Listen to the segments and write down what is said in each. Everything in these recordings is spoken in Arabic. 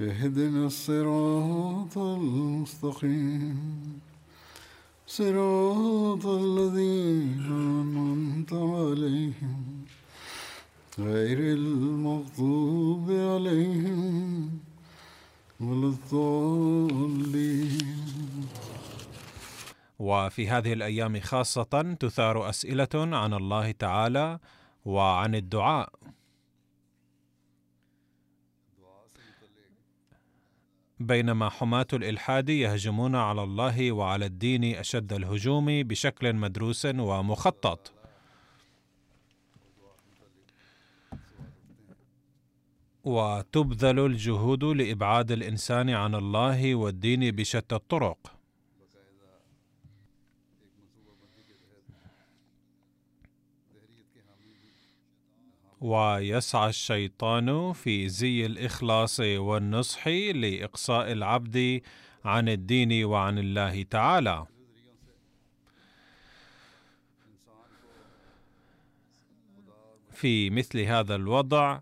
اهدنا الصراط المستقيم. صراط الذين أنعمت عليهم. غير المغضوب عليهم ولا الضالين. وفي هذه الأيام خاصة تثار أسئلة عن الله تعالى وعن الدعاء. بينما حماة الإلحاد يهجمون على الله وعلى الدين أشد الهجوم بشكل مدروس ومخطط. وتبذل الجهود لإبعاد الإنسان عن الله والدين بشتى الطرق. ويسعى الشيطان في زي الإخلاص والنصح لإقصاء العبد عن الدين وعن الله تعالى. في مثل هذا الوضع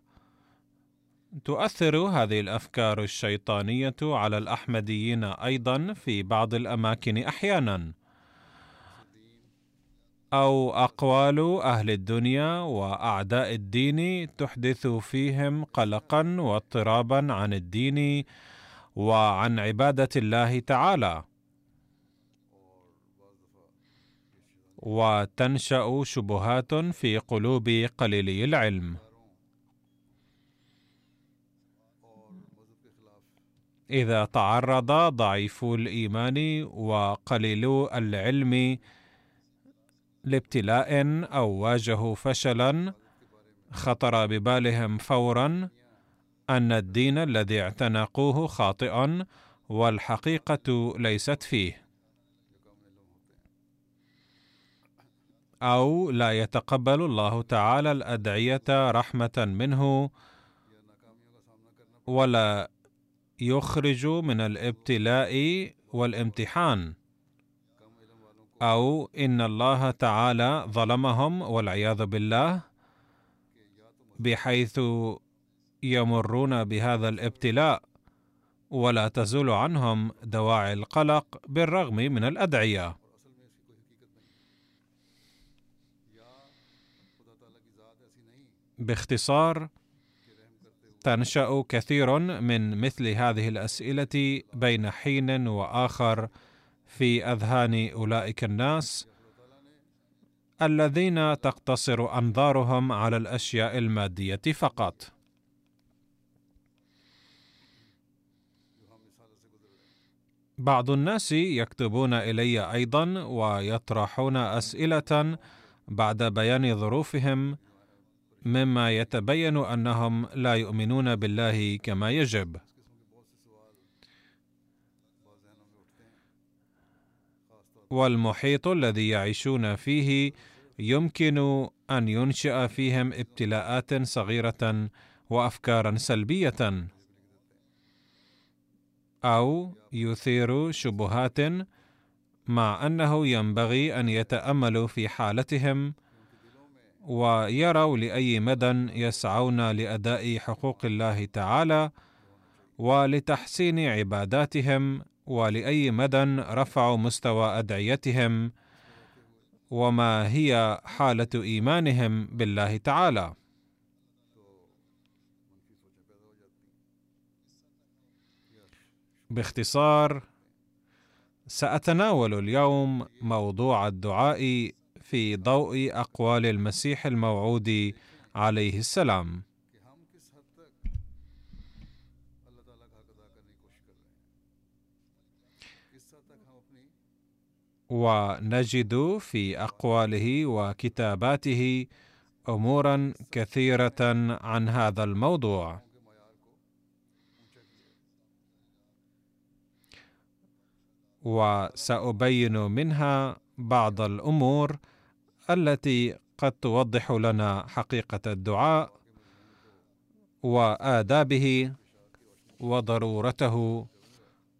تؤثر هذه الأفكار الشيطانية على الأحمديين أيضا في بعض الأماكن أحيانا. أو أقوال أهل الدنيا وأعداء الدين تحدث فيهم قلقا واضطرابا عن الدين وعن عبادة الله تعالى. وتنشأ شبهات في قلوب قليلي العلم. إذا تعرض ضعيفو الإيمان وقليلو العلم لابتلاء أو واجهوا فشلا خطر ببالهم فورا أن الدين الذي اعتنقوه خاطئ والحقيقة ليست فيه. أو لا يتقبل الله تعالى الأدعية رحمة منه ولا يخرج من الابتلاء والامتحان. أو إن الله تعالى ظلمهم والعياذ بالله بحيث يمرون بهذا الابتلاء ولا تزول عنهم دواعي القلق بالرغم من الأدعية. باختصار تنشأ كثير من مثل هذه الأسئلة بين حين وآخر في أذهان أولئك الناس الذين تقتصر أنظارهم على الأشياء المادية فقط. بعض الناس يكتبون إلي أيضا ويطرحون أسئلة بعد بيان ظروفهم مما يتبين أنهم لا يؤمنون بالله كما يجب. والمحيط الذي يعيشون فيه يمكن أن ينشئ فيهم ابتلاءات صغيرة وأفكارا سلبية. أو يثير شبهات مع أنه ينبغي أن يتأملوا في حالتهم ويروا لأي مدى يسعون لأداء حقوق الله تعالى ولتحسين عباداتهم ولأي مدى رفعوا مستوى أدعيتهم وما هي حالة إيمانهم بالله تعالى. باختصار سأتناول اليوم موضوع الدعاء في ضوء أقوال المسيح الموعود عليه السلام. ونجد في أقواله وكتاباته امورا كثيرة عن هذا الموضوع. وسأبين منها بعض الأمور التي قد توضح لنا حقيقة الدعاء وآدابه وضرورته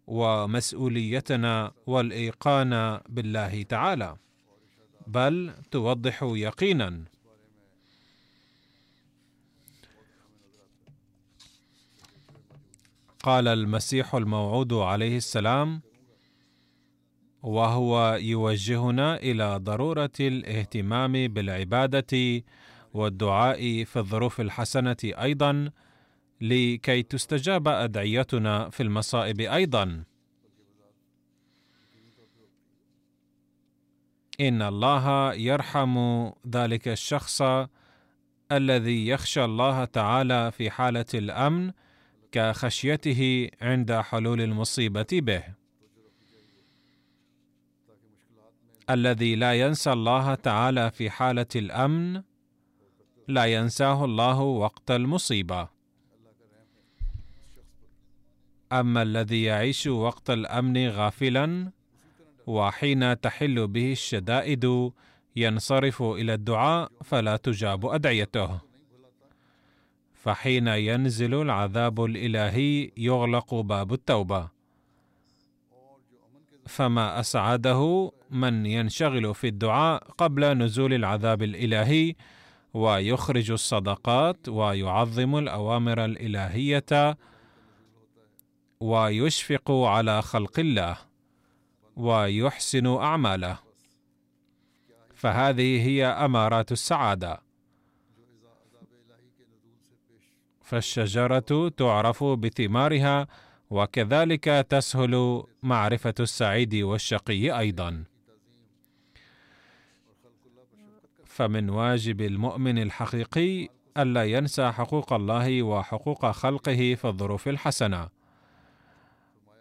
ومسؤوليتنا والإيقان بالله تعالى بل توضح يقينا. قال المسيح الموعود عليه السلام وهو يوجهنا إلى ضرورة الاهتمام بالعبادة والدعاء في الظروف الحسنة أيضا لكي تستجاب أدعيتنا في المصائب أيضا. إن الله يرحم ذلك الشخص الذي يخشى الله تعالى في حالة الأمن كخشيته عند حلول المصيبة به. الذي لا ينسى الله تعالى في حالة الأمن لا ينساه الله وقت المصيبة. أما الذي يعيش وقت الأمن غافلا وحين تحل به الشدائد ينصرف إلى الدعاء فلا تجاب أدعيته. فحين ينزل العذاب الإلهي يغلق باب التوبة. فما أسعده من ينشغل في الدعاء قبل نزول العذاب الإلهي ويخرج الصدقات ويعظم الأوامر الإلهية ويشفق على خلق الله ويحسن أعماله. فهذه هي أمارات السعادة. فالشجرة تعرف بثمارها وكذلك تسهل معرفة السعيد والشقي أيضا. فمن واجب المؤمن الحقيقي ألا ينسى حقوق الله وحقوق خلقه في الظروف الحسنة.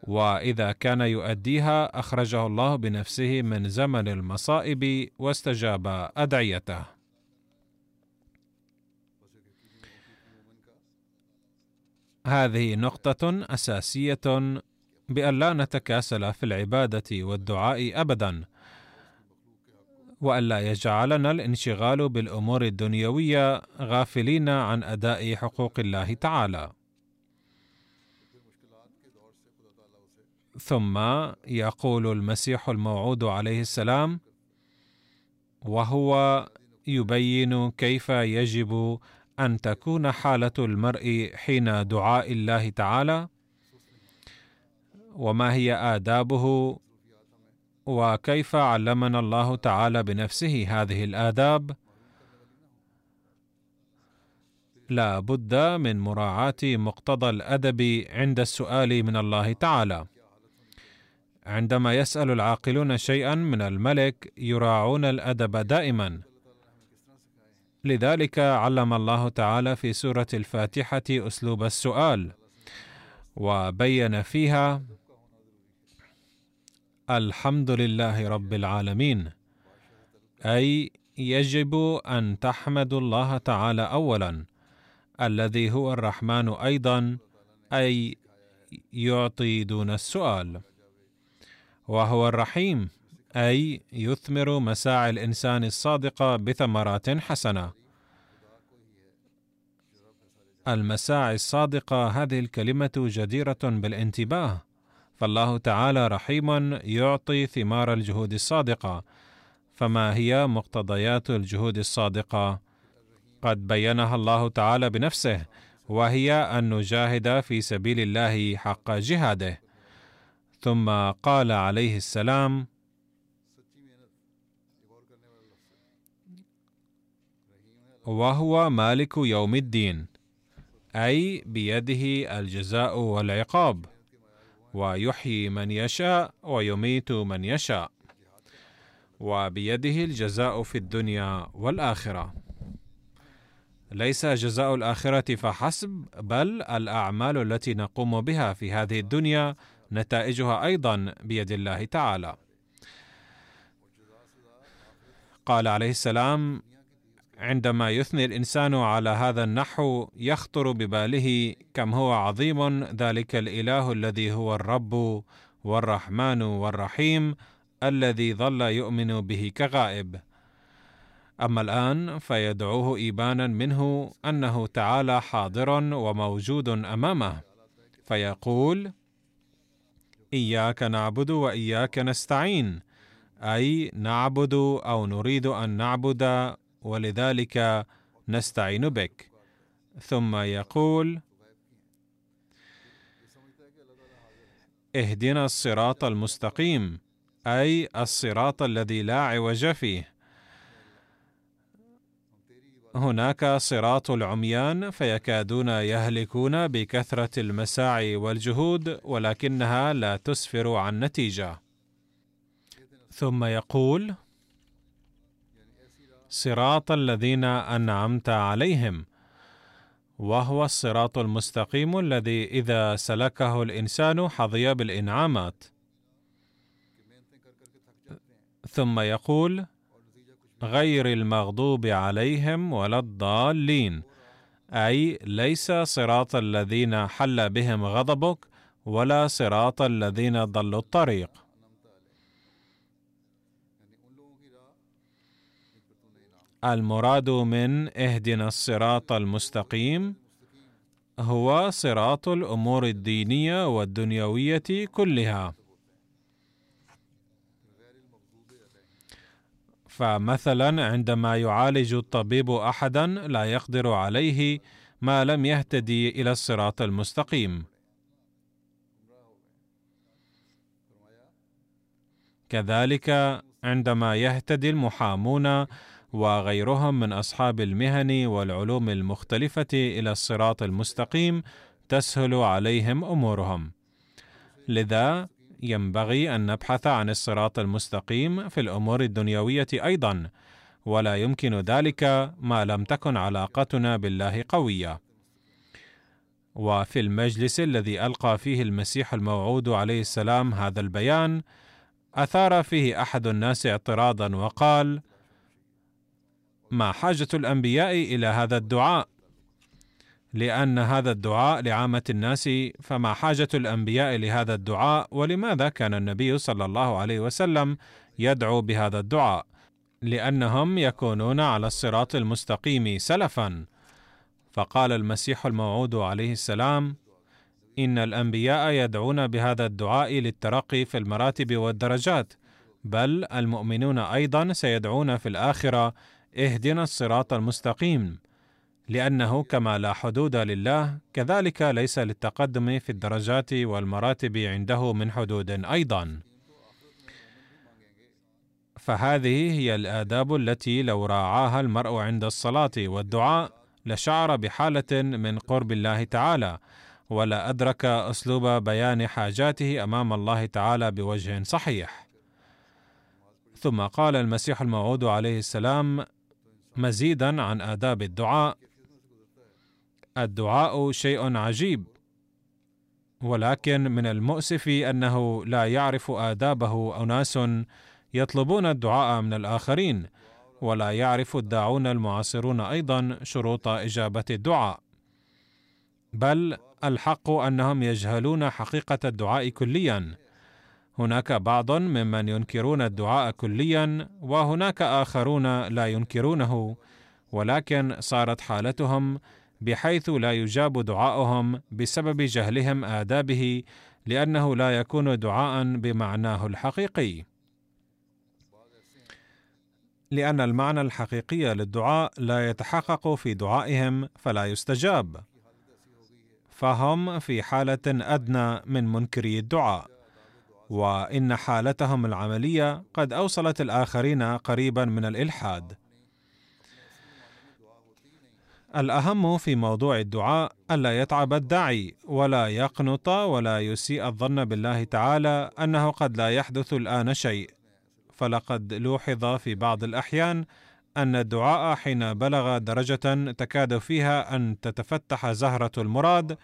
وإذا كان يؤديها أخرجه الله بنفسه من زمن المصائب واستجاب أدعيته. هذه نقطة أساسية بأن لا نتكاسل في العبادة والدعاء ابدا والا يجعلنا الانشغال بالأمور الدنيوية غافلين عن أداء حقوق الله تعالى. ثم يقول المسيح الموعود عليه السلام وهو يبين كيف يجب أن تكون حالة المرء حين دعاء الله تعالى وما هي آدابه وكيف علمنا الله تعالى بنفسه هذه الآداب. لا بد من مراعاة مقتضى الأدب عند السؤال من الله تعالى. عندما يسأل العاقلون شيئا من الملك يراعون الأدب دائما. لذلك علم الله تعالى في سورة الفاتحة أسلوب السؤال وبين فيها الحمد لله رب العالمين. أي يجب أن تحمدوا الله تعالى اولا الذي هو الرحمن أيضا أي يعطي دون السؤال. وهو الرحيم أي يثمر مساعي الإنسان الصادقه بثمرات حسنة. المساعي الصادقه هذه الكلمة جديرة بالانتباه. فالله تعالى رحيم يعطي ثمار الجهود الصادقة. فما هي مقتضيات الجهود الصادقة؟ قد بينها الله تعالى بنفسه وهي أن نجاهد في سبيل الله حق جهاده. ثم قال عليه السلام وهو مالك يوم الدين أي بيده الجزاء والعقاب ويحيي من يشاء ويميت من يشاء وبيده الجزاء في الدنيا والآخرة. ليس جزاء الآخرة فحسب بل الأعمال التي نقوم بها في هذه الدنيا نتائجها أيضا بيد الله تعالى. قال عليه السلام عندما يثني الإنسان على هذا النحو يخطر بباله كم هو عظيم ذلك الإله الذي هو الرب والرحمن والرحيم الذي ظل يؤمن به كغائب. أما الآن فيدعوه ايبانا منه أنه تعالى حاضر وموجود أمامه. فيقول إياك نعبد وإياك نستعين أي نعبد أو نريد أن نعبد ولذلك نستعين بك. ثم يقول اهدنا الصراط المستقيم أي الصراط الذي لا عوج فيه. هناك صراط العميان فيكادون يهلكون بكثرة المساعي والجهود ولكنها لا تسفر عن نتيجة. ثم يقول صراط الذين أنعمت عليهم وهو الصراط المستقيم الذي إذا سلكه الإنسان حظي بالإنعامات. ثم يقول غير المغضوب عليهم ولا الضالين. أي ليس صراط الذين حل بهم غضبك ولا صراط الذين ضلوا الطريق. المراد من اهدنا الصراط المستقيم هو صراط الأمور الدينية والدنيوية كلها. فمثلا عندما يعالج الطبيب احدا لا يقدر عليه ما لم يهتدي إلى الصراط المستقيم. كذلك عندما يهتدي المحامون وغيرهم من أصحاب المهن والعلوم المختلفة إلى الصراط المستقيم تسهل عليهم أمورهم. لذا ينبغي أن نبحث عن الصراط المستقيم في الأمور الدنيوية أيضا ولا يمكن ذلك ما لم تكن علاقتنا بالله قوية. وفي المجلس الذي ألقى فيه المسيح الموعود عليه السلام هذا البيان أثار فيه أحد الناس اعتراضا وقال ما حاجة الأنبياء إلى هذا الدعاء؟ لأن هذا الدعاء لعامة الناس فما حاجة الأنبياء لهذا الدعاء؟ ولماذا كان النبي صلى الله عليه وسلم يدعو بهذا الدعاء؟ لأنهم يكونون على الصراط المستقيم سلفا. فقال المسيح الموعود عليه السلام إن الأنبياء يدعون بهذا الدعاء للترقي في المراتب والدرجات بل المؤمنون أيضا سيدعون في الآخرة اهدنا الصراط المستقيم. لأنه كما لا حدود لله كذلك ليس للتقدم في الدرجات والمراتب عنده من حدود أيضا. فهذه هي الآداب التي لو راعاها المرء عند الصلاة والدعاء لشعر بحالة من قرب الله تعالى ولا أدرك أسلوب بيان حاجاته أمام الله تعالى بوجه صحيح. ثم قال المسيح الموعود عليه السلام مزيدا عن آداب الدعاء الدعاء شيء عجيب. ولكن من المؤسف أنه لا يعرف آدابه أناس يطلبون الدعاء من الآخرين ولا يعرف الداعون المعاصرون أيضا شروط إجابة الدعاء. بل الحق أنهم يجهلون حقيقة الدعاء كليا. هناك بعض ممن ينكرون الدعاء كليا وهناك آخرون لا ينكرونه ولكن صارت حالتهم بحيث لا يجاب دعاؤهم بسبب جهلهم آدابه لأنه لا يكون دعاء بمعناه الحقيقي. لأن المعنى الحقيقي للدعاء لا يتحقق في دعائهم فلا يستجاب. فهم في حالة أدنى من منكري الدعاء. وإن حالتهم العملية قد أوصلت الآخرين قريبا من الإلحاد. الأهم في موضوع الدعاء ألا يتعب الداعي ولا يقنط ولا يسيء الظن بالله تعالى أنه قد لا يحدث الآن شيء. فلقد لوحظ في بعض الأحيان أن الدعاء حين بلغ درجة تكاد فيها أن تتفتح زهرة المراد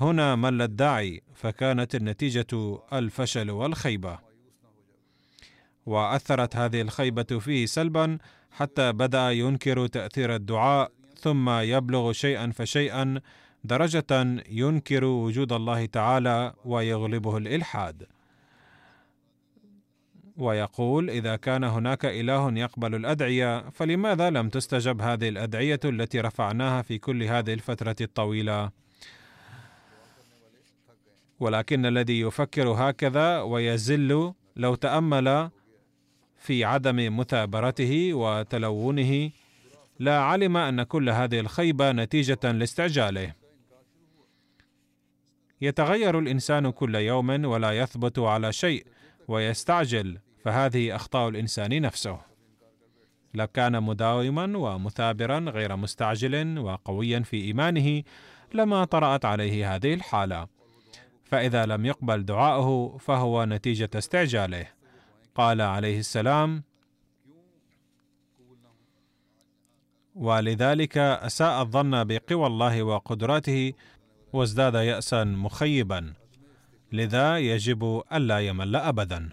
هنا مل الداعي فكانت النتيجة الفشل والخيبة. وأثرت هذه الخيبة فيه سلبا حتى بدأ ينكر تأثير الدعاء ثم يبلغ شيئا فشيئا درجة ينكر وجود الله تعالى ويغلبه الإلحاد. ويقول إذا كان هناك إله يقبل الأدعية فلماذا لم تستجب هذه الأدعية التي رفعناها في كل هذه الفترة الطويلة؟ ولكن الذي يفكر هكذا ويزل لو تأمل في عدم مثابرته وتلونه لا علم أن كل هذه الخيبة نتيجة لاستعجاله. يتغير الإنسان كل يوم ولا يثبت على شيء ويستعجل فهذه أخطاء الإنسان نفسه. لو كان مداوما ومثابرا غير مستعجل وقويا في إيمانه لما طرأت عليه هذه الحالة. فإذا لم يقبل دعاؤه فهو نتيجة استعجاله. قال عليه السلام ولذلك أساء الظن بقوى الله وقدراته وازداد ياسا مخيبا. لذا يجب ألا يمل ابدا.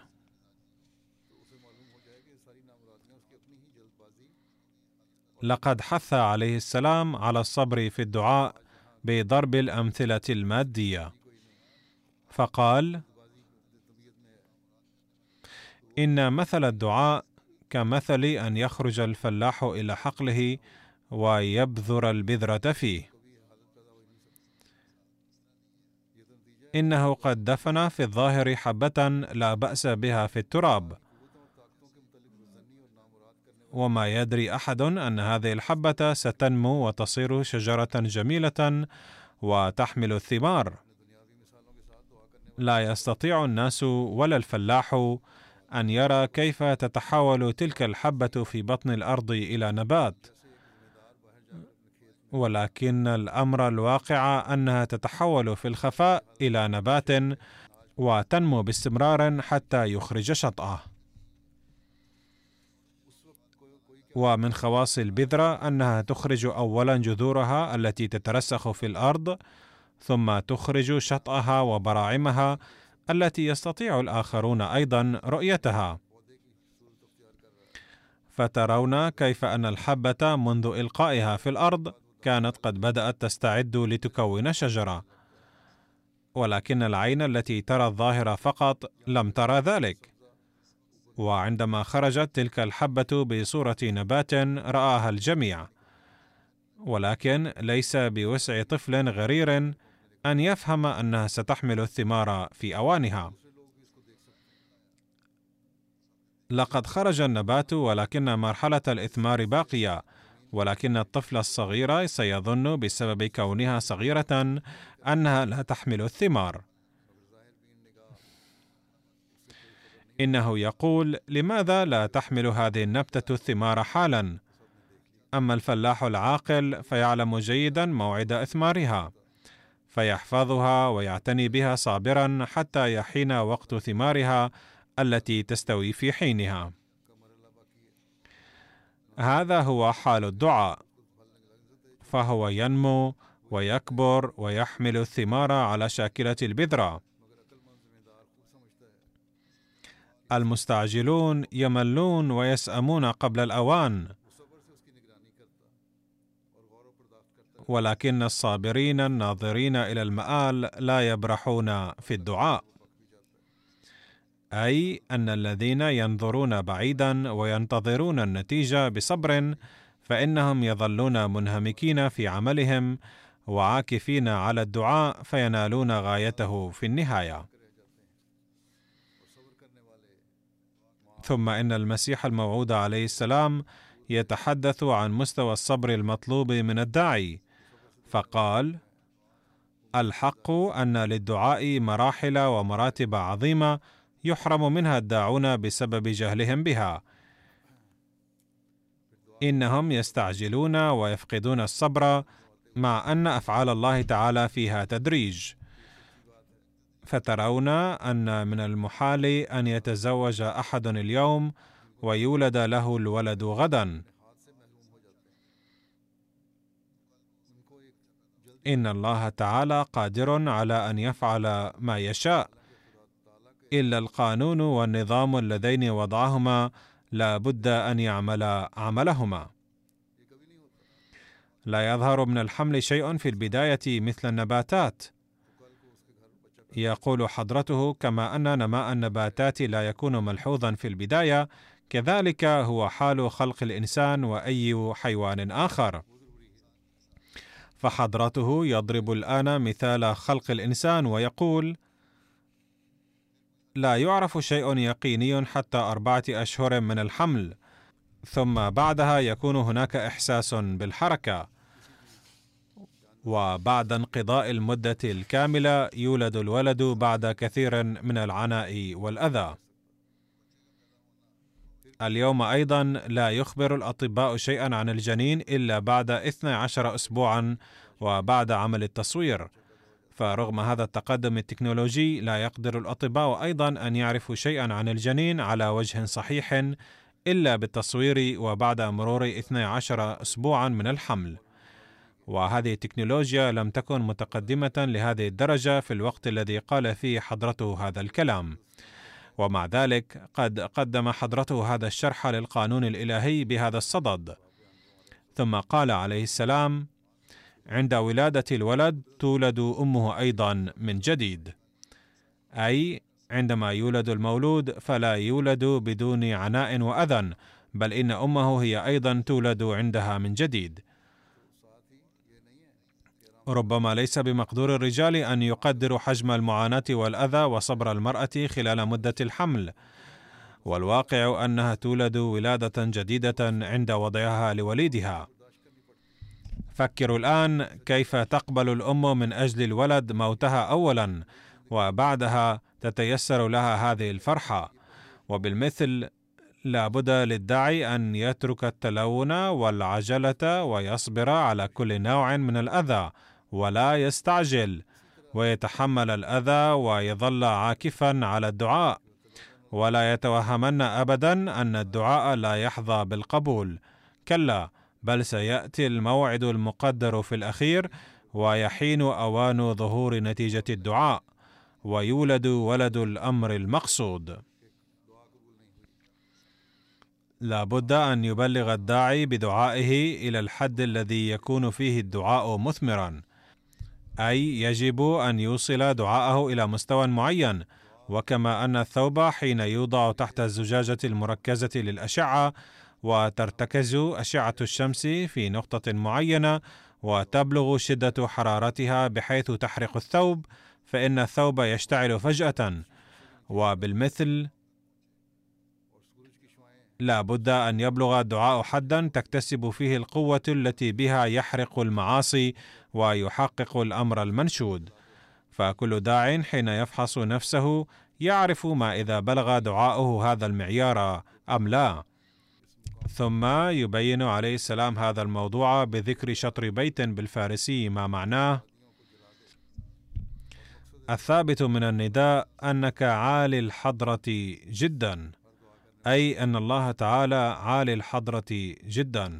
لقد حث عليه السلام على الصبر في الدعاء بضرب الأمثلة المادية. فقال إن مثل الدعاء كمثل أن يخرج الفلاح إلى حقله ويبذر البذرة فيه. إنه قد دفن في الظاهر حبة لا بأس بها في التراب. وما يدري أحد أن هذه الحبة ستنمو وتصير شجرة جميلة وتحمل الثمار. لا يستطيع الناس ولا الفلاح أن يرى كيف تتحول تلك الحبة في بطن الأرض إلى نبات. ولكن الأمر الواقع أنها تتحول في الخفاء إلى نبات وتنمو باستمرار حتى يخرج شطأه. ومن خواص البذرة أنها تخرج اولا جذورها التي تترسخ في الأرض ثم تخرج شطأها وبراعمها التي يستطيع الآخرون أيضا رؤيتها. فترون كيف أن الحبة منذ إلقائها في الأرض كانت قد بدأت تستعد لتكون شجرة. ولكن العين التي ترى الظاهر فقط لم ترى ذلك. وعندما خرجت تلك الحبة بصورة نبات رآها الجميع. ولكن ليس بوسع طفل غرير أن يفهم أنها ستحمل الثمار في أوانها. لقد خرج النبات ولكن مرحلة الإثمار باقية ولكن الطفل الصغير سيظن بسبب كونها صغيرة أنها لا تحمل الثمار. إنه يقول لماذا لا تحمل هذه النبتة الثمار حالا؟ أما الفلاح العاقل فيعلم جيدا موعد إثمارها. فيحفظها ويعتني بها صابرا حتى يحين وقت ثمارها التي تستوي في حينها. هذا هو حال الدعاء. فهو ينمو ويكبر ويحمل الثمار على شاكلة البذرة. المستعجلون يملون ويسأمون قبل الأوان. ولكن الصابرين الناظرين إلى المآل لا يبرحون في الدعاء. أي أن الذين ينظرون بعيدا وينتظرون النتيجة بصبر فإنهم يظلون منهمكين في عملهم وعاكفين على الدعاء فينالون غايته في النهاية. ثم إن المسيح الموعود عليه السلام يتحدث عن مستوى الصبر المطلوب من الداعي فقال الحق أن للدعاء مراحل ومراتب عظيمة يحرم منها الداعون بسبب جهلهم بها. إنهم يستعجلون ويفقدون الصبر مع أن أفعال الله تعالى فيها تدريج. فترون أن من المحال أن يتزوج أحد اليوم ويولد له الولد غدا. إن الله تعالى قادر على أن يفعل ما يشاء. إلا القانون والنظام اللذين وضعهما لا بد أن يعمل عملهما. لا يظهر من الحمل شيء في البداية مثل النباتات. يقول حضرته كما أن نماء النباتات لا يكون ملحوظا في البداية كذلك هو حال خلق الإنسان وأي حيوان آخر. فحضرته يضرب الآن مثال خلق الإنسان ويقول لا يعرف شيء يقيني حتى أربعة أشهر من الحمل ثم بعدها يكون هناك إحساس بالحركة. وبعد انقضاء المدة الكاملة يولد الولد بعد كثير من العناء والأذى. اليوم أيضا لا يخبر الأطباء شيئا عن الجنين إلا بعد 12 أسبوعا وبعد عمل التصوير. فرغم هذا التقدم التكنولوجي لا يقدر الأطباء أيضا أن يعرفوا شيئا عن الجنين على وجه صحيح إلا بالتصوير وبعد مرور 12 أسبوعا من الحمل. وهذه التكنولوجيا لم تكن متقدمة لهذه الدرجة في الوقت الذي قال فيه حضرته هذا الكلام. ومع ذلك قد قدم حضرته هذا الشرح للقانون الإلهي بهذا الصدد. ثم قال عليه السلام عند ولادة الولد تولد أمه أيضا من جديد. أي عندما يولد المولود فلا يولد بدون عناء واذى بل إن أمه هي أيضا تولد عندها من جديد. ربما ليس بمقدور الرجال أن يقدروا حجم المعاناة والأذى وصبر المرأة خلال مدة الحمل. والواقع أنها تولد ولادة جديدة عند وضعها لوليدها. فكروا الآن كيف تقبل الأم من أجل الولد موتها اولا وبعدها تتيسر لها هذه الفرحة. وبالمثل لا بد للداعي أن يترك التلون والعجلة ويصبر على كل نوع من الأذى. ولا يستعجل ويتحمل الأذى ويظل عاكفا على الدعاء. ولا يتوهمن ابدا أن الدعاء لا يحظى بالقبول. كلا بل سيأتي الموعد المقدر في الأخير ويحين أوان ظهور نتيجة الدعاء. ويولد ولد الأمر المقصود. لا بد أن يبلغ الداعي بدعائه إلى الحد الذي يكون فيه الدعاء مثمرا. أي يجب أن يوصل دعاءه إلى مستوى معين وكما أن الثوب حين يوضع تحت الزجاجة المركزة للأشعة وترتكز أشعة الشمس في نقطة معينة وتبلغ شدة حرارتها بحيث تحرق الثوب فإن الثوب يشتعل فجأة. وبالمثل لا بد أن يبلغ الدعاء حدا تكتسب فيه القوة التي بها يحرق المعاصي ويحقق الأمر المنشود. فكل داع حين يفحص نفسه يعرف ما إذا بلغ دعاؤه هذا المعيار أم لا. ثم يبين عليه السلام هذا الموضوع بذكر شطر بيت بالفارسي ما معناه. الثابت من النداء أنك عالي الحضرة جدا أي أن الله تعالى عالي الحضرة جدا.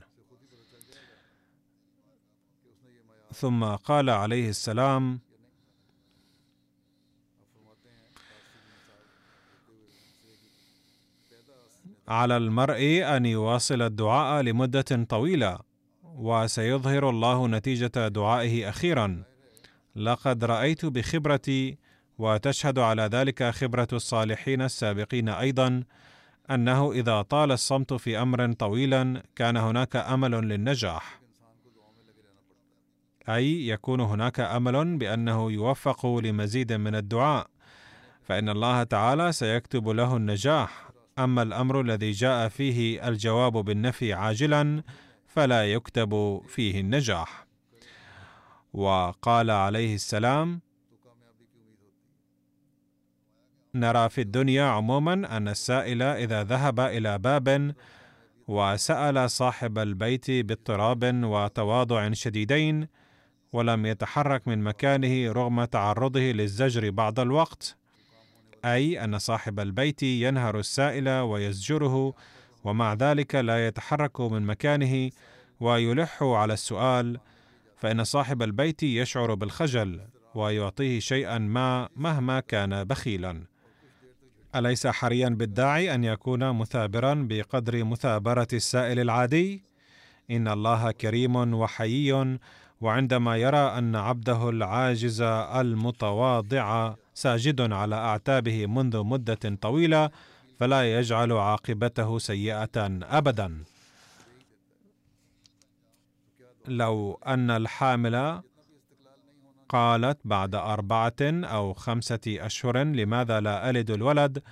ثم قال عليه السلام على المرء أن يواصل الدعاء لمدة طويلة وسيظهر الله نتيجة دعائه أخيرا. لقد رأيت بخبرتي وتشهد على ذلك خبرة الصالحين السابقين أيضا أنه إذا طال الصمت في أمر طويلا كان هناك أمل للنجاح. أي يكون هناك أمل بأنه يوفق لمزيد من الدعاء فإن الله تعالى سيكتب له النجاح. أما الأمر الذي جاء فيه الجواب بالنفي عاجلا فلا يكتب فيه النجاح. وقال عليه السلام نرى في الدنيا عموما أن السائل إذا ذهب إلى باب وسأل صاحب البيت باضطراب وتواضع شديدين ولم يتحرك من مكانه رغم تعرضه للزجر بعض الوقت أي أن صاحب البيت ينهر السائل ويزجره ومع ذلك لا يتحرك من مكانه ويلح على السؤال فإن صاحب البيت يشعر بالخجل ويعطيه شيئا ما مهما كان بخيلا. أليس حريا بالداعي أن يكون مثابرا بقدر مثابرة السائل العادي؟ إن الله كريم وحيي وعندما يرى أن عبده العاجز المتواضع ساجد على أعتابه منذ مدة طويلة فلا يجعل عاقبته سيئة ابدا. لو أن الحامل قالت بعد أربعة أو خمسة أشهر لماذا لا ألد الولد؟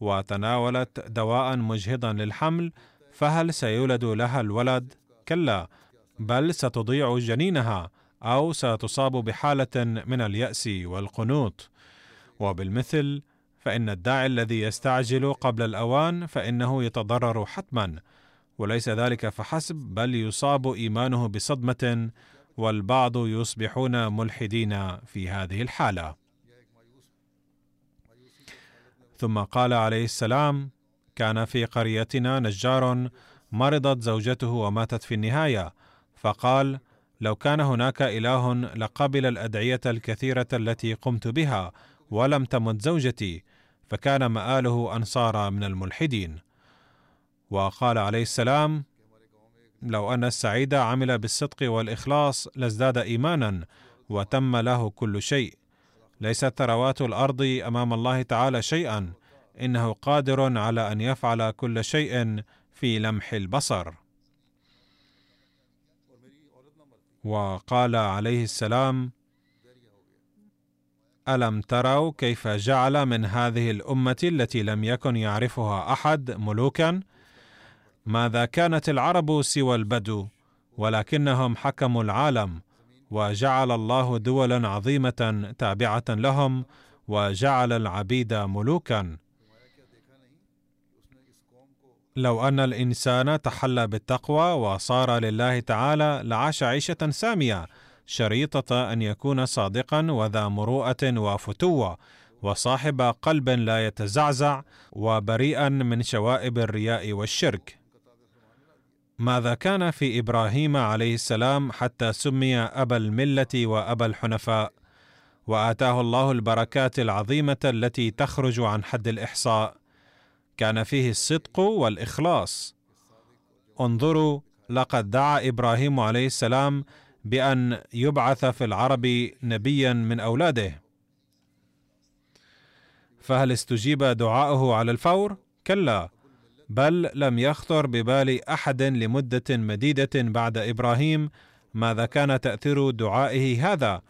وتناولت دواء مجهضا للحمل فهل سيولد لها الولد؟ كلا. بل ستضيع جنينها أو ستصاب بحالة من اليأس والقنوط وبالمثل فإن الداعي الذي يستعجل قبل الأوان فإنه يتضرر حتما وليس ذلك فحسب بل يصاب إيمانه بصدمة والبعض يصبحون ملحدين في هذه الحالة. ثم قال عليه السلام كان في قريتنا نجار مرضت زوجته وماتت في النهاية فقال لو كان هناك إله لقبل الأدعية الكثيرة التي قمت بها ولم تمت زوجتي فكان مآله أن صار من الملحدين. وقال عليه السلام لو أن السعيد عمل بالصدق والإخلاص لازداد إيمانا وتم له كل شيء. ليست ثروات الأرض أمام الله تعالى شيئا إنه قادر على أن يفعل كل شيء في لمح البصر. وقال عليه السلام ألم تروا كيف جعل من هذه الأمة التي لم يكن يعرفها أحد ملوكا؟ ماذا كانت العرب سوى البدو؟ ولكنهم حكموا العالم وجعل الله دولا عظيمة تابعة لهم وجعل العبيد ملوكا. لو أن الإنسان تحلى بالتقوى وصار لله تعالى لعاش عيشة سامية شريطة أن يكون صادقا وذا مروءة وفتوة وصاحب قلب لا يتزعزع وبريئا من شوائب الرياء والشرك. ماذا كان في إبراهيم عليه السلام حتى سمي أبا الملة وأبا الحنفاء؟ وآتاه الله البركات العظيمة التي تخرج عن حد الإحصاء. كان فيه الصدق والإخلاص. انظروا لقد دعا إبراهيم عليه السلام بأن يبعث في العرب نبيا من أولاده. فهل استجيب دعاؤه على الفور؟ كلا بل لم يخطر ببال أحد لمدة مديدة بعد إبراهيم. ماذا كان تأثير دعائه هذا؟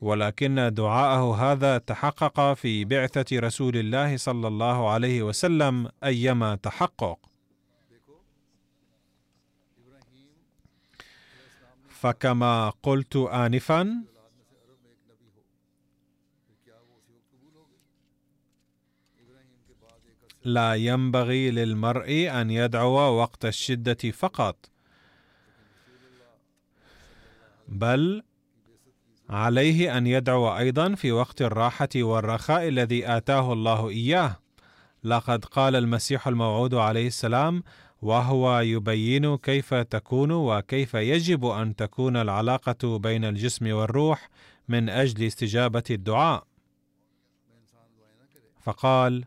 ولكن دعاءه هذا تحقق في بعثة رسول الله صلى الله عليه وسلم أيما تحقق. فكما قلت انفا لا ينبغي للمرء أن يدعو وقت الشدة فقط بل عليه أن يدعو أيضا في وقت الراحة والرخاء الذي آتاه الله إياه. لقد قال المسيح الموعود عليه السلام وهو يبين كيف تكون وكيف يجب أن تكون العلاقة بين الجسم والروح من أجل استجابة الدعاء. فقال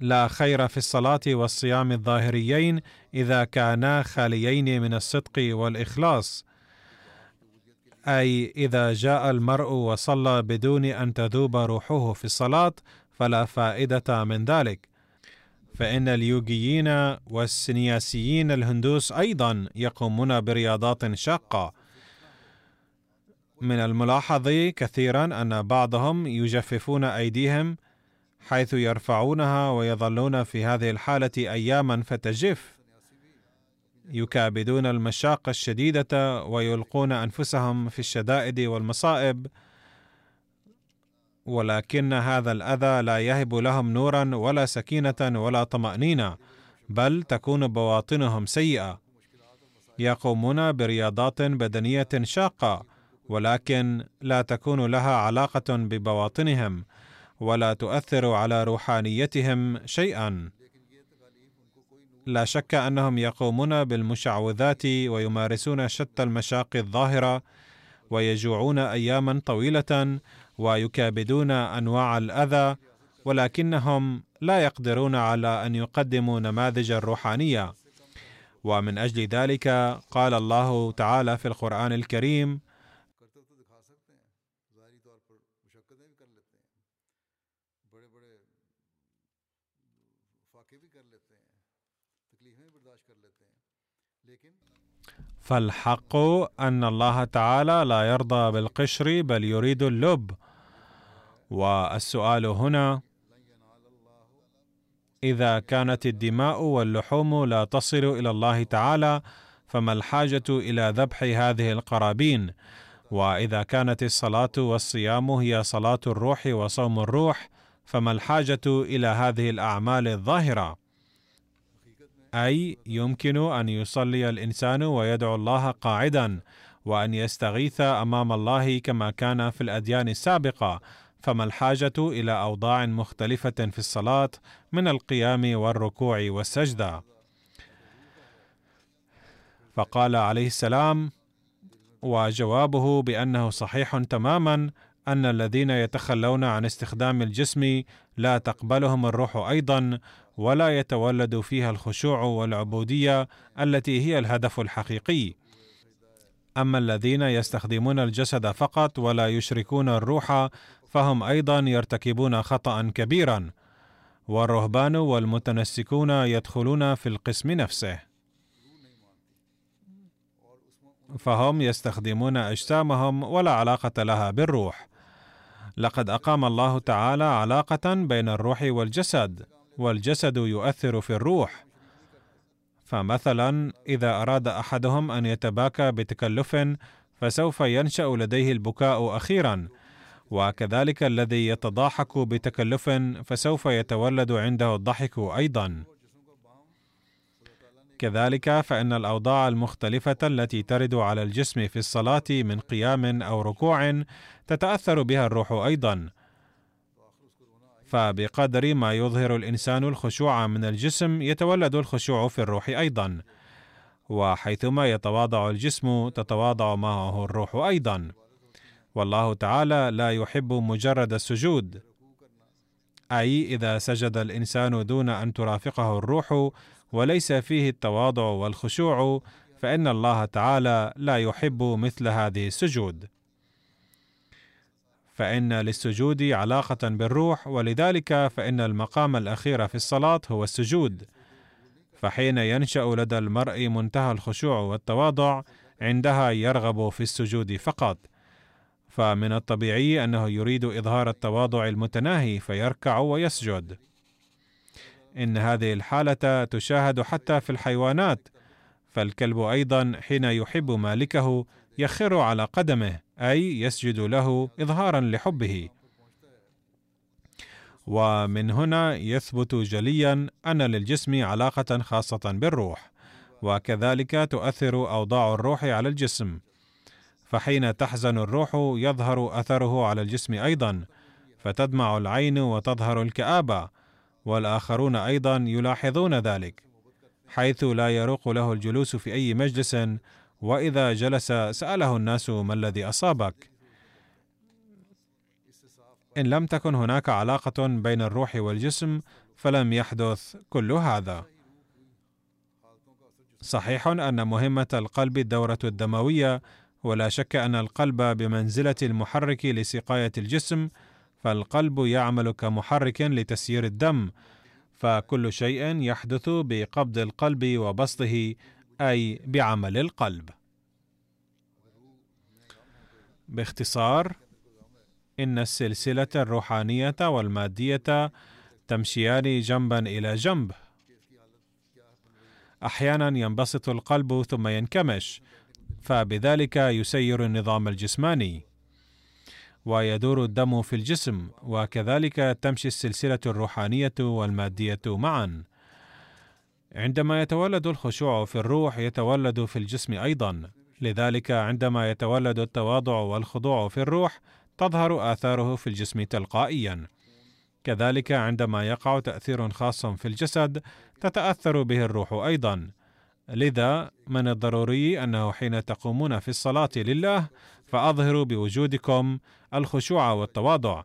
لا خير في الصلاة والصيام الظاهريين إذا كانا خاليين من الصدق والإخلاص. أي إذا جاء المرء وصلى بدون أن تذوب روحه في الصلاة فلا فائدة من ذلك. فإن اليوغيين والسنياسيين الهندوس أيضا يقومون برياضات شاقة. من الملاحظ كثيرا أن بعضهم يجففون أيديهم حيث يرفعونها ويظلون في هذه الحالة أياما فتجف. يكابدون المشاق الشديدة ويلقون أنفسهم في الشدائد والمصائب ولكن هذا الأذى لا يهب لهم نورا ولا سكينة ولا طمأنينة بل تكون بواطنهم سيئة. يقومون برياضات بدنية شاقة ولكن لا تكون لها علاقة ببواطنهم ولا تؤثر على روحانيتهم شيئا. لا شك أنهم يقومون بالمشعوذات ويمارسون شتى المشاق الظاهرة ويجوعون اياما طويلة ويكابدون أنواع الأذى ولكنهم لا يقدرون على أن يقدموا نماذج الروحانية. ومن أجل ذلك قال الله تعالى في القرآن الكريم فالحق أن الله تعالى لا يرضى بالقشر بل يريد اللب. والسؤال هنا إذا كانت الدماء واللحوم لا تصل إلى الله تعالى فما الحاجة إلى ذبح هذه القرابين؟ وإذا كانت الصلاة والصيام هي صلاة الروح وصوم الروح فما الحاجة إلى هذه الأعمال الظاهرة؟ أي يمكن أن يصلي الإنسان ويدعو الله قاعدا وأن يستغيث أمام الله كما كان في الأديان السابقة. فما الحاجة إلى أوضاع مختلفة في الصلاة من القيام والركوع والسجدة؟ فقال عليه السلام وجوابه بأنه صحيح تماما أن الذين يتخلون عن استخدام الجسم لا تقبلهم الروح أيضا ولا يتولد فيها الخشوع والعبودية التي هي الهدف الحقيقي. أما الذين يستخدمون الجسد فقط ولا يشركون الروح فهم أيضا يرتكبون خطا كبيرا. والرهبان والمتنسكون يدخلون في القسم نفسه. فهم يستخدمون أجسامهم ولا علاقة لها بالروح. لقد أقام الله تعالى علاقة بين الروح والجسد. والجسد يؤثر في الروح. فمثلا إذا أراد أحدهم أن يتباكى بتكلف فسوف ينشأ لديه البكاء أخيرا. وكذلك الذي يتضاحك بتكلف فسوف يتولد عنده الضحك أيضا. كذلك فإن الأوضاع المختلفة التي ترد على الجسم في الصلاة من قيام أو ركوع تتأثر بها الروح أيضا. فبقدر ما يظهر الإنسان الخشوع من الجسم يتولد الخشوع في الروح أيضا. وحيثما يتواضع الجسم تتواضع معه الروح أيضا. والله تعالى لا يحب مجرد السجود. أي إذا سجد الإنسان دون أن ترافقه الروح وليس فيه التواضع والخشوع فإن الله تعالى لا يحب مثل هذه السجود. فإن للسجود علاقة بالروح ولذلك فإن المقام الأخير في الصلاة هو السجود. فحين ينشأ لدى المرء منتهى الخشوع والتواضع عندها يرغب في السجود فقط. فمن الطبيعي أنه يريد إظهار التواضع المتناهي فيركع ويسجد. إن هذه الحالة تشاهد حتى في الحيوانات فالكلب أيضا حين يحب مالكه يخر على قدمه أي يسجد له اظهارا لحبه. ومن هنا يثبت جليا أن للجسم علاقة خاصة بالروح وكذلك تؤثر أوضاع الروح على الجسم. فحين تحزن الروح يظهر أثره على الجسم أيضا فتدمع العين وتظهر الكآبة والآخرون أيضا يلاحظون ذلك حيث لا يروق له الجلوس في أي مجلس وإذا جلس سأله الناس ما الذي أصابك. إن لم تكن هناك علاقة بين الروح والجسم فلم يحدث كل هذا. صحيح أن مهمة القلب الدوره الدموية ولا شك أن القلب بمنزلة المحرك لسقاية الجسم فالقلب يعمل كمحرك لتسيير الدم فكل شيء يحدث بقبض القلب وبسطه أي بعمل القلب. باختصار إن السلسلة الروحانية والمادية تمشيان جنبا إلى جنب. أحيانا ينبسط القلب ثم ينكمش فبذلك يسير النظام الجسماني. ويدور الدم في الجسم وكذلك تمشي السلسلة الروحانية والمادية معا. عندما يتولد الخشوع في الروح يتولد في الجسم أيضا. لذلك عندما يتولد التواضع والخضوع في الروح تظهر آثاره في الجسم تلقائيا. كذلك عندما يقع تأثير خاص في الجسد تتأثر به الروح أيضا. لذا من الضروري أنه حين تقومون في الصلاة لله فأظهروا بوجودكم الخشوع والتواضع.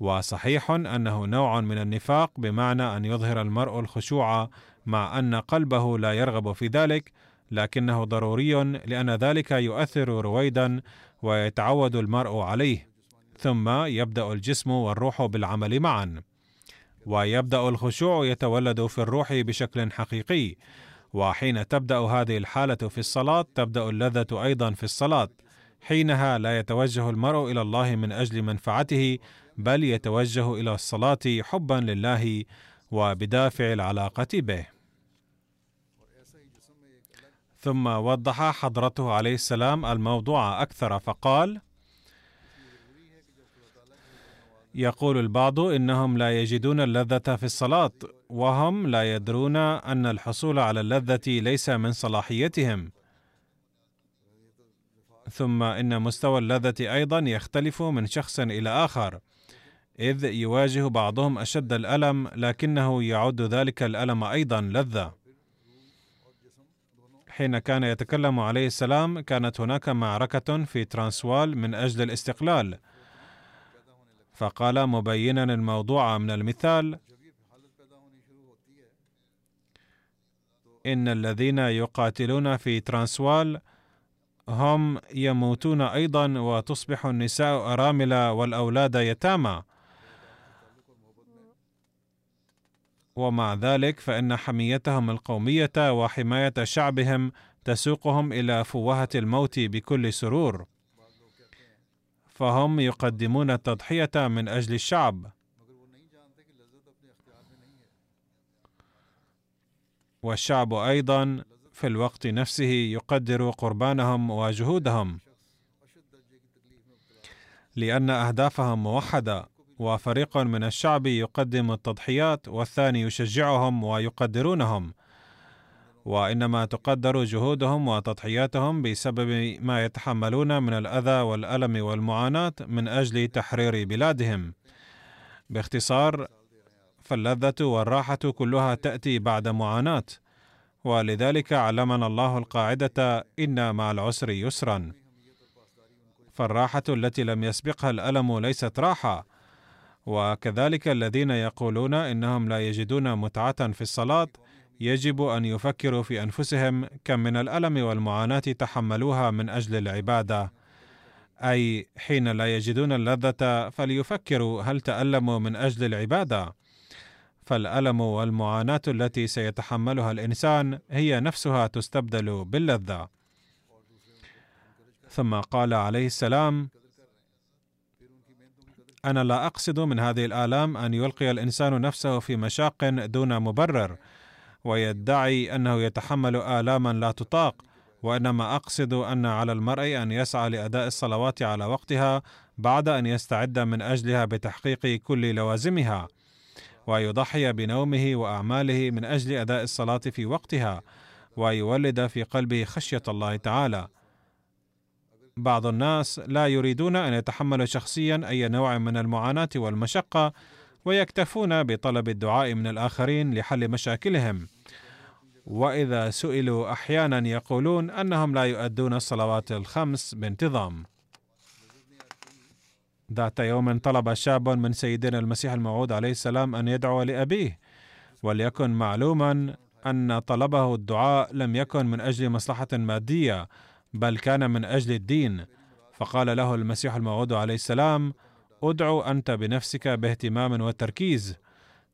وصحيح أنه نوع من النفاق بمعنى أن يظهر المرء الخشوع مع أن قلبه لا يرغب في ذلك لكنه ضروري لأن ذلك يؤثر رويدا ويتعود المرء عليه ثم يبدأ الجسم والروح بالعمل معا. ويبدأ الخشوع يتولد في الروح بشكل حقيقي وحين تبدأ هذه الحالة في الصلاة تبدأ اللذة أيضا في الصلاة حينها لا يتوجه المرء إلى الله من أجل منفعته بل يتوجه إلى الصلاة حبا لله وبدافع العلاقة به. ثم وضح حضرته عليه السلام الموضوع أكثر فقال يقول البعض إنهم لا يجدون اللذة في الصلاة وهم لا يدرون أن الحصول على اللذة ليس من صلاحيتهم. ثم إن مستوى اللذة أيضا يختلف من شخص إلى آخر. إذ يواجه بعضهم أشد الألم لكنه يعد ذلك الألم أيضا لذة. حين كان يتكلم عليه السلام كانت هناك معركة في ترانسوال من أجل الاستقلال. فقال مبينا الموضوع من المثال إن الذين يقاتلون في ترانسوال هم يموتون أيضا وتصبح النساء أرامل والأولاد يتامى. ومع ذلك فإن حميتهم القومية وحماية شعبهم تسوقهم إلى فوهة الموت بكل سرور. فهم يقدمون التضحية من أجل الشعب. والشعب أيضا في الوقت نفسه يقدر قربانهم وجهودهم لأن أهدافهم موحدة. وفريق من الشعب يقدم التضحيات والثاني يشجعهم ويقدرونهم. وإنما تقدر جهودهم وتضحياتهم بسبب ما يتحملون من الأذى والألم والمعاناة من أجل تحرير بلادهم. باختصار فاللذة والراحة كلها تأتي بعد معاناة. ولذلك علمنا الله القاعدة إن مع العسر يسرا فالراحة التي لم يسبقها الألم ليست راحة. وكذلك الذين يقولون إنهم لا يجدون متعة في الصلاة يجب أن يفكروا في أنفسهم كم من الألم والمعاناة تحملوها من أجل العبادة. أي حين لا يجدون اللذة فليفكروا هل تألموا من أجل العبادة. فالألم والمعاناة التي سيتحملها الإنسان هي نفسها تستبدل باللذة. ثم قال عليه السلام أنا لا أقصد من هذه الآلام أن يلقي الإنسان نفسه في مشاق دون مبرر ويدعي أنه يتحمل آلاما لا تطاق وإنما أقصد أن على المرء أن يسعى لأداء الصلوات على وقتها بعد أن يستعد من أجلها بتحقيق كل لوازمها ويضحي بنومه وأعماله من أجل أداء الصلاة في وقتها ويولد في قلبه خشية الله تعالى. بعض الناس لا يريدون أن يتحملوا شخصيا أي نوع من المعاناة والمشقة ويكتفون بطلب الدعاء من الآخرين لحل مشاكلهم. وإذا سئلوا أحيانا يقولون أنهم لا يؤدون الصلوات الخمس بانتظام. ذات يوم طلب شاب من سيدنا المسيح الموعود عليه السلام أن يدعو لأبيه وليكن معلوما أن طلبه الدعاء لم يكن من أجل مصلحة مادية بل كان من أجل الدين. فقال له المسيح الموعود عليه السلام أدعو أنت بنفسك باهتمام وتركيز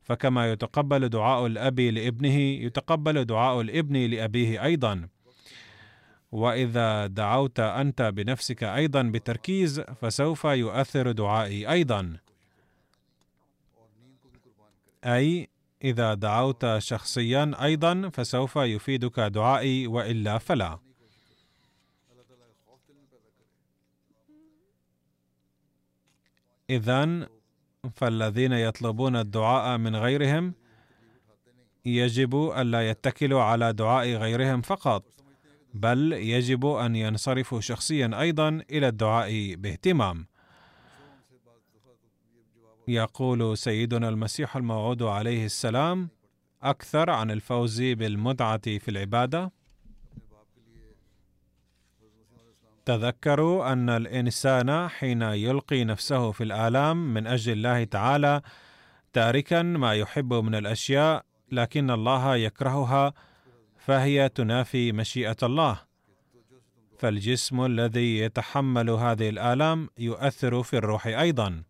فكما يتقبل دعاء الأب لابنه يتقبل دعاء الابن لأبيه أيضا. وإذا دعوت أنت بنفسك أيضا بتركيز فسوف يؤثر دعائي أيضا. أي إذا دعوت شخصيا أيضا فسوف يفيدك دعائي وإلا فلا. إذن فالذين يطلبون الدعاء من غيرهم يجب الا يتكلوا على دعاء غيرهم فقط بل يجب أن ينصرفوا شخصيا أيضا إلى الدعاء باهتمام. يقول سيدنا المسيح الموعود عليه السلام أكثر عن الفوز بالمتعة في العبادة تذكروا أن الإنسان حين يلقي نفسه في الآلام من أجل الله تعالى تاركا ما يحب من الأشياء لكن الله يكرهها فهي تنافي مشيئة الله. فالجسم الذي يتحمل هذه الآلام يؤثر في الروح أيضا.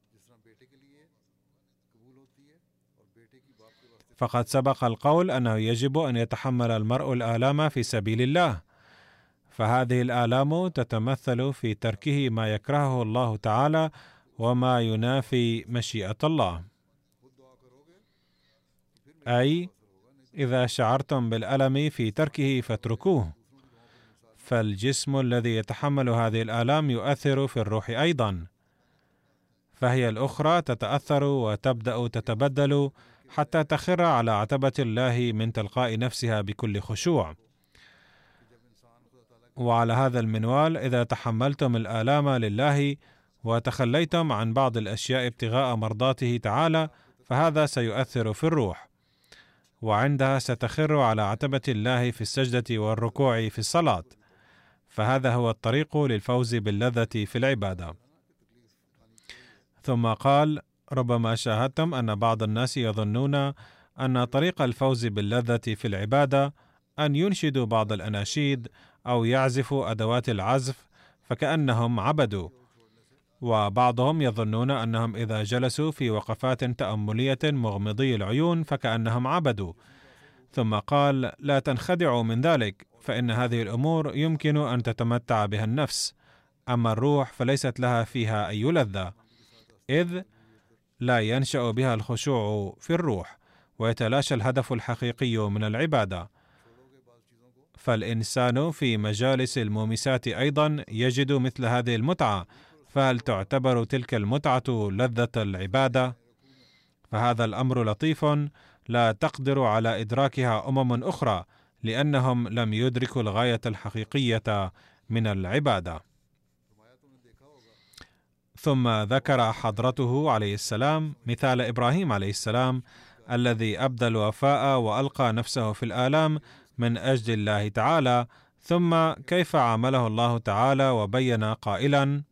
فقد سبق القول أنه يجب أن يتحمل المرء الآلام في سبيل الله. فهذه الآلام تتمثل في تركه ما يكرهه الله تعالى وما ينافي مشيئة الله. أي إذا شعرتم بالألم في تركه فاتركوه. فالجسم الذي يتحمل هذه الآلام يؤثر في الروح أيضا. فهي الأخرى تتأثر وتبدأ تتبدل حتى تخر على عتبة الله من تلقاء نفسها بكل خشوع. وعلى هذا المنوال إذا تحملتم الآلام لله وتخليتم عن بعض الأشياء ابتغاء مرضاته تعالى فهذا سيؤثر في الروح. وعندها ستخر على عتبة الله في السجدة والركوع في الصلاة. فهذا هو الطريق للفوز باللذة في العبادة. ثم قال ربما شاهدتم أن بعض الناس يظنون أن طريق الفوز باللذة في العبادة أن ينشدوا بعض الأناشيد أو يعزفوا أدوات العزف فكأنهم عبدوا. وبعضهم يظنون أنهم إذا جلسوا في وقفات تأملية مغمضي العيون فكأنهم عبدوا. ثم قال لا تنخدعوا من ذلك فإن هذه الأمور يمكن أن تتمتع بها النفس. أما الروح فليست لها فيها أي لذة إذ لا ينشأ بها الخشوع في الروح ويتلاشى الهدف الحقيقي من العبادة. فالإنسان في مجالس المومسات أيضا يجد مثل هذه المتعة فهل تعتبر تلك المتعة لذة العبادة؟ فهذا الأمر لطيف لا تقدر على إدراكها أمم أخرى لأنهم لم يدركوا الغاية الحقيقية من العبادة. ثم ذكر حضرته عليه السلام مثال إبراهيم عليه السلام الذي أبدى الوفاء وألقى نفسه في الآلام من أجل الله تعالى ثم كيف عامله الله تعالى وبين قائلا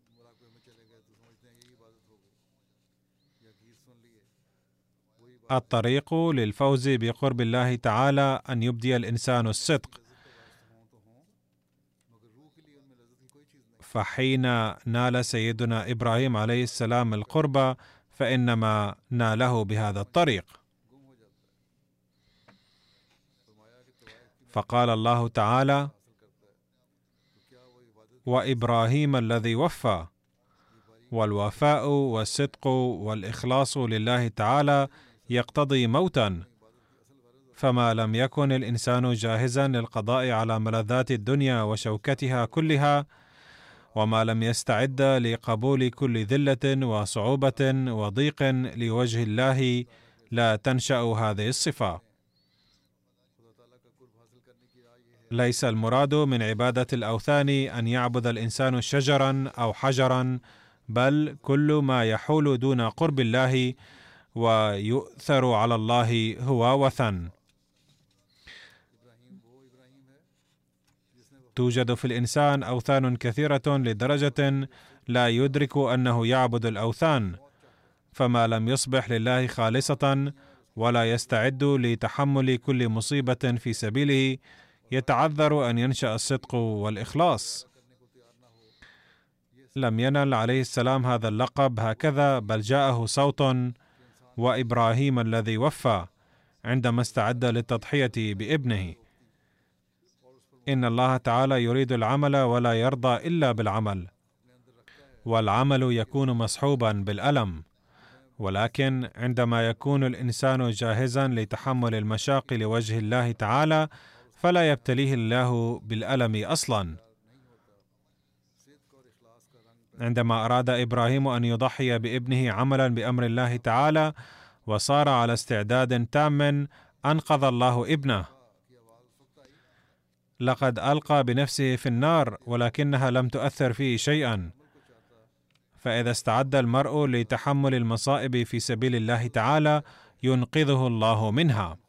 الطريق للفوز بقرب الله تعالى أن يبدي الإنسان الصدق. فحين نال سيدنا إبراهيم عليه السلام القرب فإنما ناله بهذا الطريق. فقال الله تعالى وإبراهيم الذي وفى والوفاء والصدق والإخلاص لله تعالى يقتضي موتا فما لم يكن الإنسان جاهزا للقضاء على ملذات الدنيا وشوكتها كلها وما لم يستعد لقبول كل ذلة وصعوبة وضيق لوجه الله لا تنشأ هذه الصفة. ليس المراد من عبادة الأوثان أن يعبد الإنسان شجرا أو حجرا بل كل ما يحول دون قرب الله ويؤثر على الله هو وثن. توجد في الإنسان أوثان كثيرة لدرجة لا يدرك أنه يعبد الأوثان فما لم يصبح لله خالصة ولا يستعد لتحمل كل مصيبة في سبيله يتعذر أن ينشأ الصدق والإخلاص. لم ينل عليه السلام هذا اللقب هكذا بل جاءه صوت وإبراهيم الذي وفى عندما استعد للتضحية بابنه. إن الله تعالى يريد العمل ولا يرضى إلا بالعمل والعمل يكون مصحوبا بالألم. ولكن عندما يكون الإنسان جاهزا لتحمل المشاق لوجه الله تعالى فلا يبتليه الله بالألم أصلا. عندما أراد إبراهيم أن يضحي بابنه عملا بأمر الله تعالى وصار على استعداد تام أنقذ الله ابنه. لقد ألقى بنفسه في النار ولكنها لم تؤثر فيه شيئا. فإذا استعد المرء لتحمل المصائب في سبيل الله تعالى ينقذه الله منها.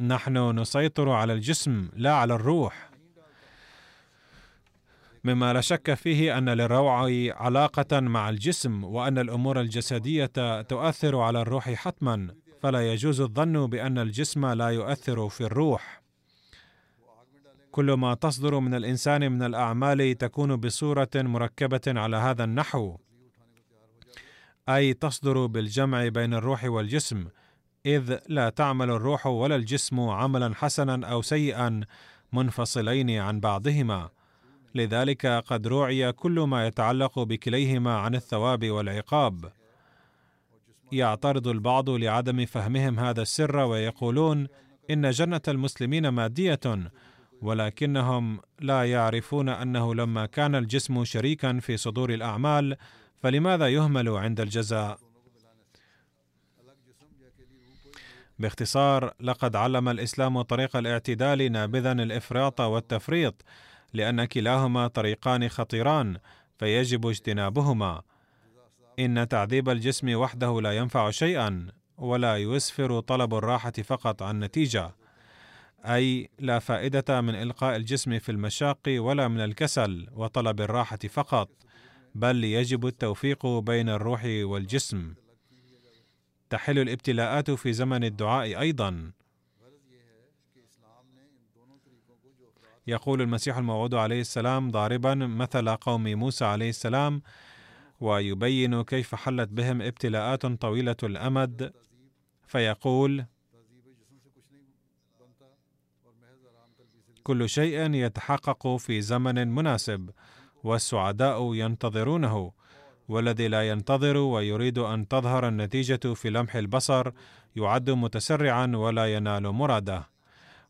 نحن نسيطر على الجسم لا على الروح. مما لا شك فيه أن للروع علاقة مع الجسم وأن الأمور الجسدية تؤثر على الروح حتما. فلا يجوز الظن بأن الجسم لا يؤثر في الروح. كل ما تصدر من الإنسان من الأعمال تكون بصورة مركبة على هذا النحو. أي تصدر بالجمع بين الروح والجسم. إذ لا تعمل الروح ولا الجسم عملا حسنا أو سيئا منفصلين عن بعضهما. لذلك قد روعي كل ما يتعلق بكليهما عن الثواب والعقاب. يعترض البعض لعدم فهمهم هذا السر ويقولون إن جنة المسلمين مادية ولكنهم لا يعرفون أنه لما كان الجسم شريكا في صدور الأعمال فلماذا يهمل عند الجزاء؟ باختصار لقد علم الإسلام طريق الاعتدال نابذا الإفراط والتفريط لأن كلاهما طريقان خطيران فيجب اجتنابهما. إن تعذيب الجسم وحده لا ينفع شيئا ولا يسفر طلب الراحة فقط عن نتيجة. أي لا فائدة من إلقاء الجسم في المشاق ولا من الكسل وطلب الراحة فقط بل يجب التوفيق بين الروح والجسم. تحل الابتلاءات في زمن الدعاء أيضا. يقول المسيح الموعود عليه السلام ضاربا مثل قوم موسى عليه السلام ويبين كيف حلت بهم ابتلاءات طويلة الأمد. فيقول كل شيء يتحقق في زمن مناسب والسعداء ينتظرونه. والذي لا ينتظر ويريد أن تظهر النتيجة في لمح البصر يعد متسرعا ولا ينال مراده.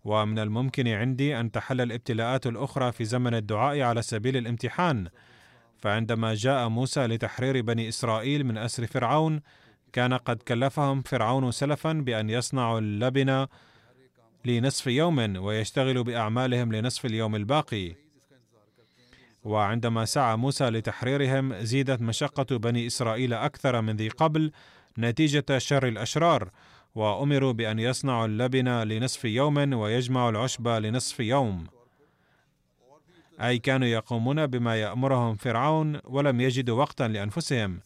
ومن الممكن عندي أن تحل الابتلاءات الأخرى في زمن الدعاء على سبيل الامتحان. فعندما جاء موسى لتحرير بني إسرائيل من أسر فرعون كان قد كلفهم فرعون سلفا بأن يصنعوا اللبن لنصف يوم ويشتغلوا بأعمالهم لنصف اليوم الباقي. وعندما سعى موسى لتحريرهم زيدت مشقة بني إسرائيل أكثر من ذي قبل نتيجة شر الأشرار وأمروا بأن يصنعوا اللبن لنصف يوم ويجمعوا العشب لنصف يوم. أي كانوا يقومون بما يأمرهم فرعون ولم يجدوا وقتا لأنفسهم.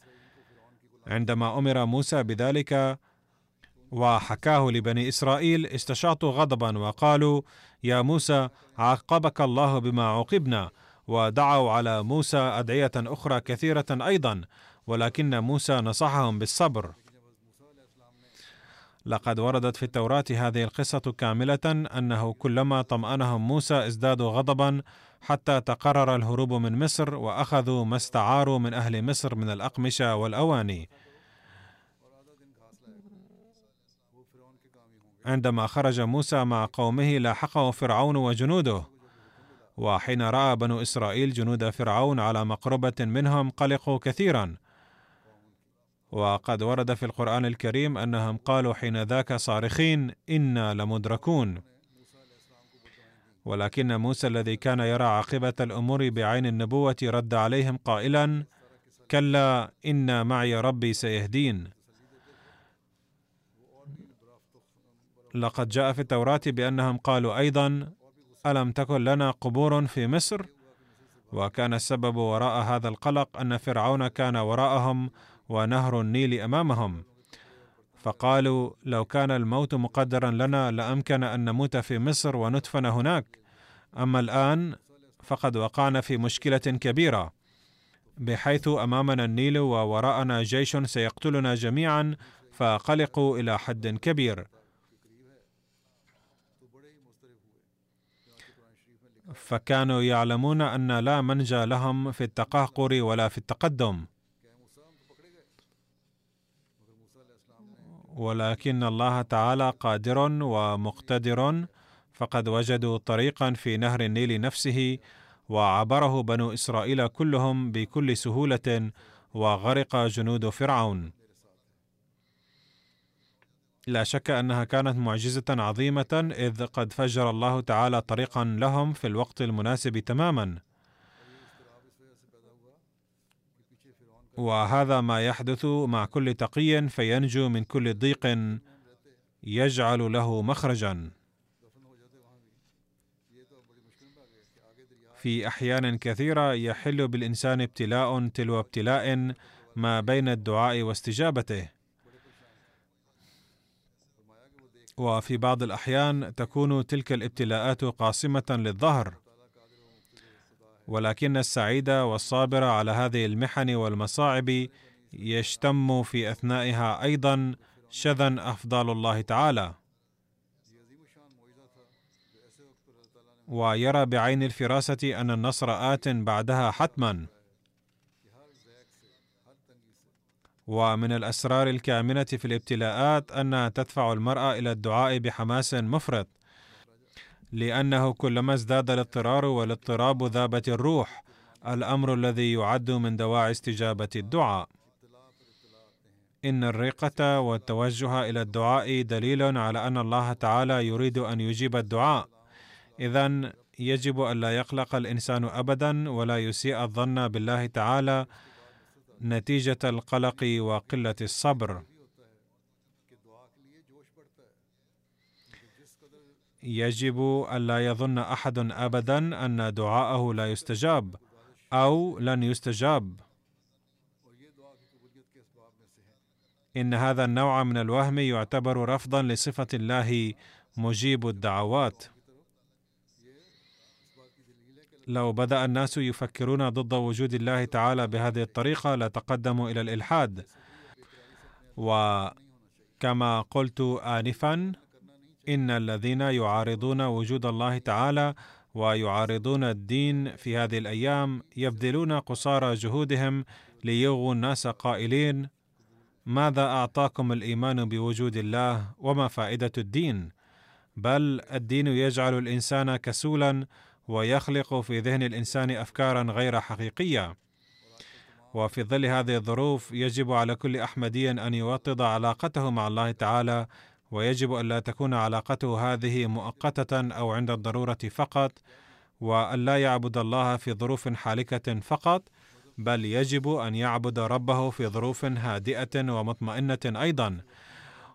عندما أمر موسى بذلك وحكاه لبني إسرائيل استشاطوا غضبا وقالوا يا موسى عاقبك الله بما عوقبنا. ودعوا على موسى أدعية أخرى كثيرة أيضا ولكن موسى نصحهم بالصبر لقد وردت في التوراة هذه القصة كاملة أنه كلما طمأنهم موسى ازدادوا غضبا حتى تقرر الهروب من مصر وأخذوا ما استعاروا من أهل مصر من الأقمشة والأواني. عندما خرج موسى مع قومه لاحقه فرعون وجنوده وحين رأى بنو إسرائيل جنود فرعون على مقربة منهم قلقوا كثيرا. وقد ورد في القرآن الكريم أنهم قالوا حين ذاك صارخين إنا لمدركون. ولكن موسى الذي كان يرى عاقبة الأمور بعين النبوة رد عليهم قائلا كلا إن معي ربي سيهدين. لقد جاء في التوراة بأنهم قالوا أيضا ألم تكن لنا قبور في مصر؟ وكان السبب وراء هذا القلق أن فرعون كان وراءهم ونهر النيل أمامهم. فقالوا لو كان الموت مقدرا لنا لأمكن أن نموت في مصر وندفن هناك. أما الآن فقد وقعنا في مشكلة كبيرة. بحيث أمامنا النيل ووراءنا جيش سيقتلنا جميعا فقلقوا إلى حد كبير. فكانوا يعلمون أن لا منجى لهم في التقهقر ولا في التقدم. ولكن الله تعالى قادر ومقتدر فقد وجدوا طريقا في نهر النيل نفسه وعبره بنو إسرائيل كلهم بكل سهولة وغرق جنود فرعون. لا شك أنها كانت معجزة عظيمة إذ قد فجر الله تعالى طريقا لهم في الوقت المناسب تماما. وهذا ما يحدث مع كل تقي فينجو من كل ضيق يجعل له مخرجا. في أحيان كثيرة يحل بالإنسان ابتلاء تلو ابتلاء ما بين الدعاء واستجابته. وفي بعض الأحيان تكون تلك الابتلاءات قاصمه للظهر. ولكن السعيد والصابر على هذه المحن والمصاعب يشتم في أثنائها أيضا شذا افضال الله تعالى. ويرى بعين الفراسة أن النصر آت بعدها حتما. ومن الأسرار الكامنة في الابتلاءات انها تدفع المرء إلى الدعاء بحماس مفرط لأنه كلما ازداد الاضطرار والاضطراب ذابت الروح الأمر الذي يعد من دواعي استجابة الدعاء. إن الرقه والتوجه إلى الدعاء دليل على أن الله تعالى يريد أن يجيب الدعاء. اذا يجب الا يقلق الإنسان ابدا ولا يسيء الظن بالله تعالى نتيجة القلق وقلة الصبر. يجب الا يظن أحد ابدا أن دعاءه لا يستجاب أو لن يستجاب. إن هذا النوع من الوهم يعتبر رفضا لصفة الله مجيب الدعوات. لو بدأ الناس يفكرون ضد وجود الله تعالى بهذه الطريقة لتقدموا إلى الإلحاد. وكما قلت انفا إن الذين يعارضون وجود الله تعالى ويعارضون الدين في هذه الأيام يبذلون قصارى جهودهم ليغوا الناس قائلين ماذا أعطاكم الإيمان بوجود الله وما فائدة الدين؟ بل الدين يجعل الإنسان كسولا ويخلق في ذهن الإنسان افكارا غير حقيقية. وفي ظل هذه الظروف يجب على كل أحمدي أن يوطد علاقته مع الله تعالى ويجب الا تكون علاقته هذه مؤقتة أو عند الضرورة فقط وأن لا يعبد الله في ظروف حالكة فقط بل يجب أن يعبد ربه في ظروف هادئة ومطمئنة أيضا.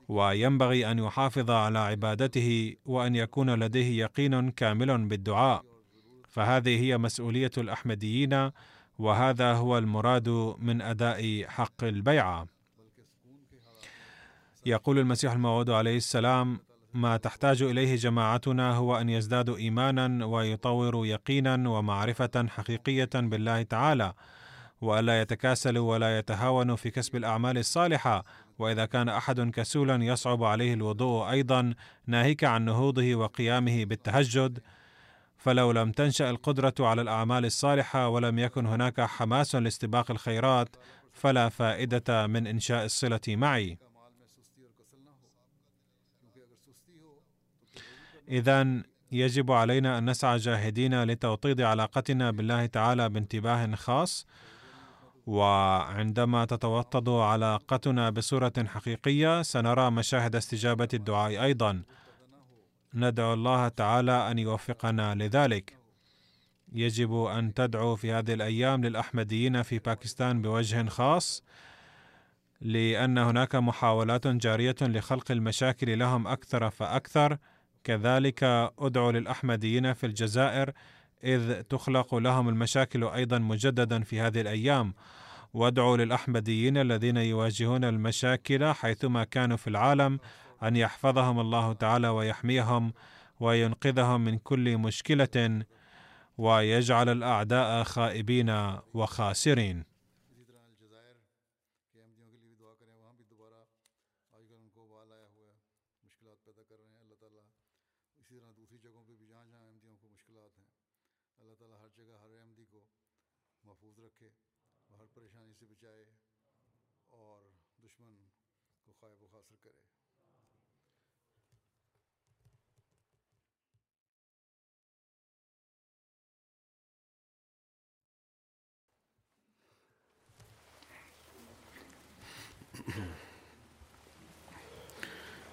وينبغي أن يحافظ على عبادته وأن يكون لديه يقين كامل بالدعاء. فهذه هي مسؤولية الأحمديين وهذا هو المراد من أداء حق البيعة. يقول المسيح الموعود عليه السلام ما تحتاج إليه جماعتنا هو أن يزدادوا ايمانا ويطوروا يقينا ومعرفة حقيقية بالله تعالى وألا يتكاسلوا ولا يتهاونوا في كسب الأعمال الصالحة وإذا كان أحد كسولا يصعب عليه الوضوء أيضا ناهيك عن نهوضه وقيامه بالتهجد فلو لم تنشأ القدرة على الأعمال الصالحة ولم يكن هناك حماس لاستباق الخيرات فلا فائدة من إنشاء الصلة معي. اذا يجب علينا أن نسعى جاهدين لتوطيد علاقتنا بالله تعالى بانتباه خاص وعندما تتوطد علاقتنا بصورة حقيقية سنرى مشاهد استجابة الدعاء أيضا. ندعو الله تعالى أن يوفقنا لذلك. يجب أن تدعو في هذه الأيام للأحمديين في باكستان بوجه خاص لأن هناك محاولات جارية لخلق المشاكل لهم أكثر فأكثر. كذلك أدعو للأحمديين في الجزائر إذ تخلق لهم المشاكل أيضا مجددا في هذه الأيام. وأدعو للأحمديين الذين يواجهون المشاكل حيثما كانوا في العالم أن يحفظهم الله تعالى ويحميهم وينقذهم من كل مشكلة ويجعل الأعداء خائبين وخاسرين.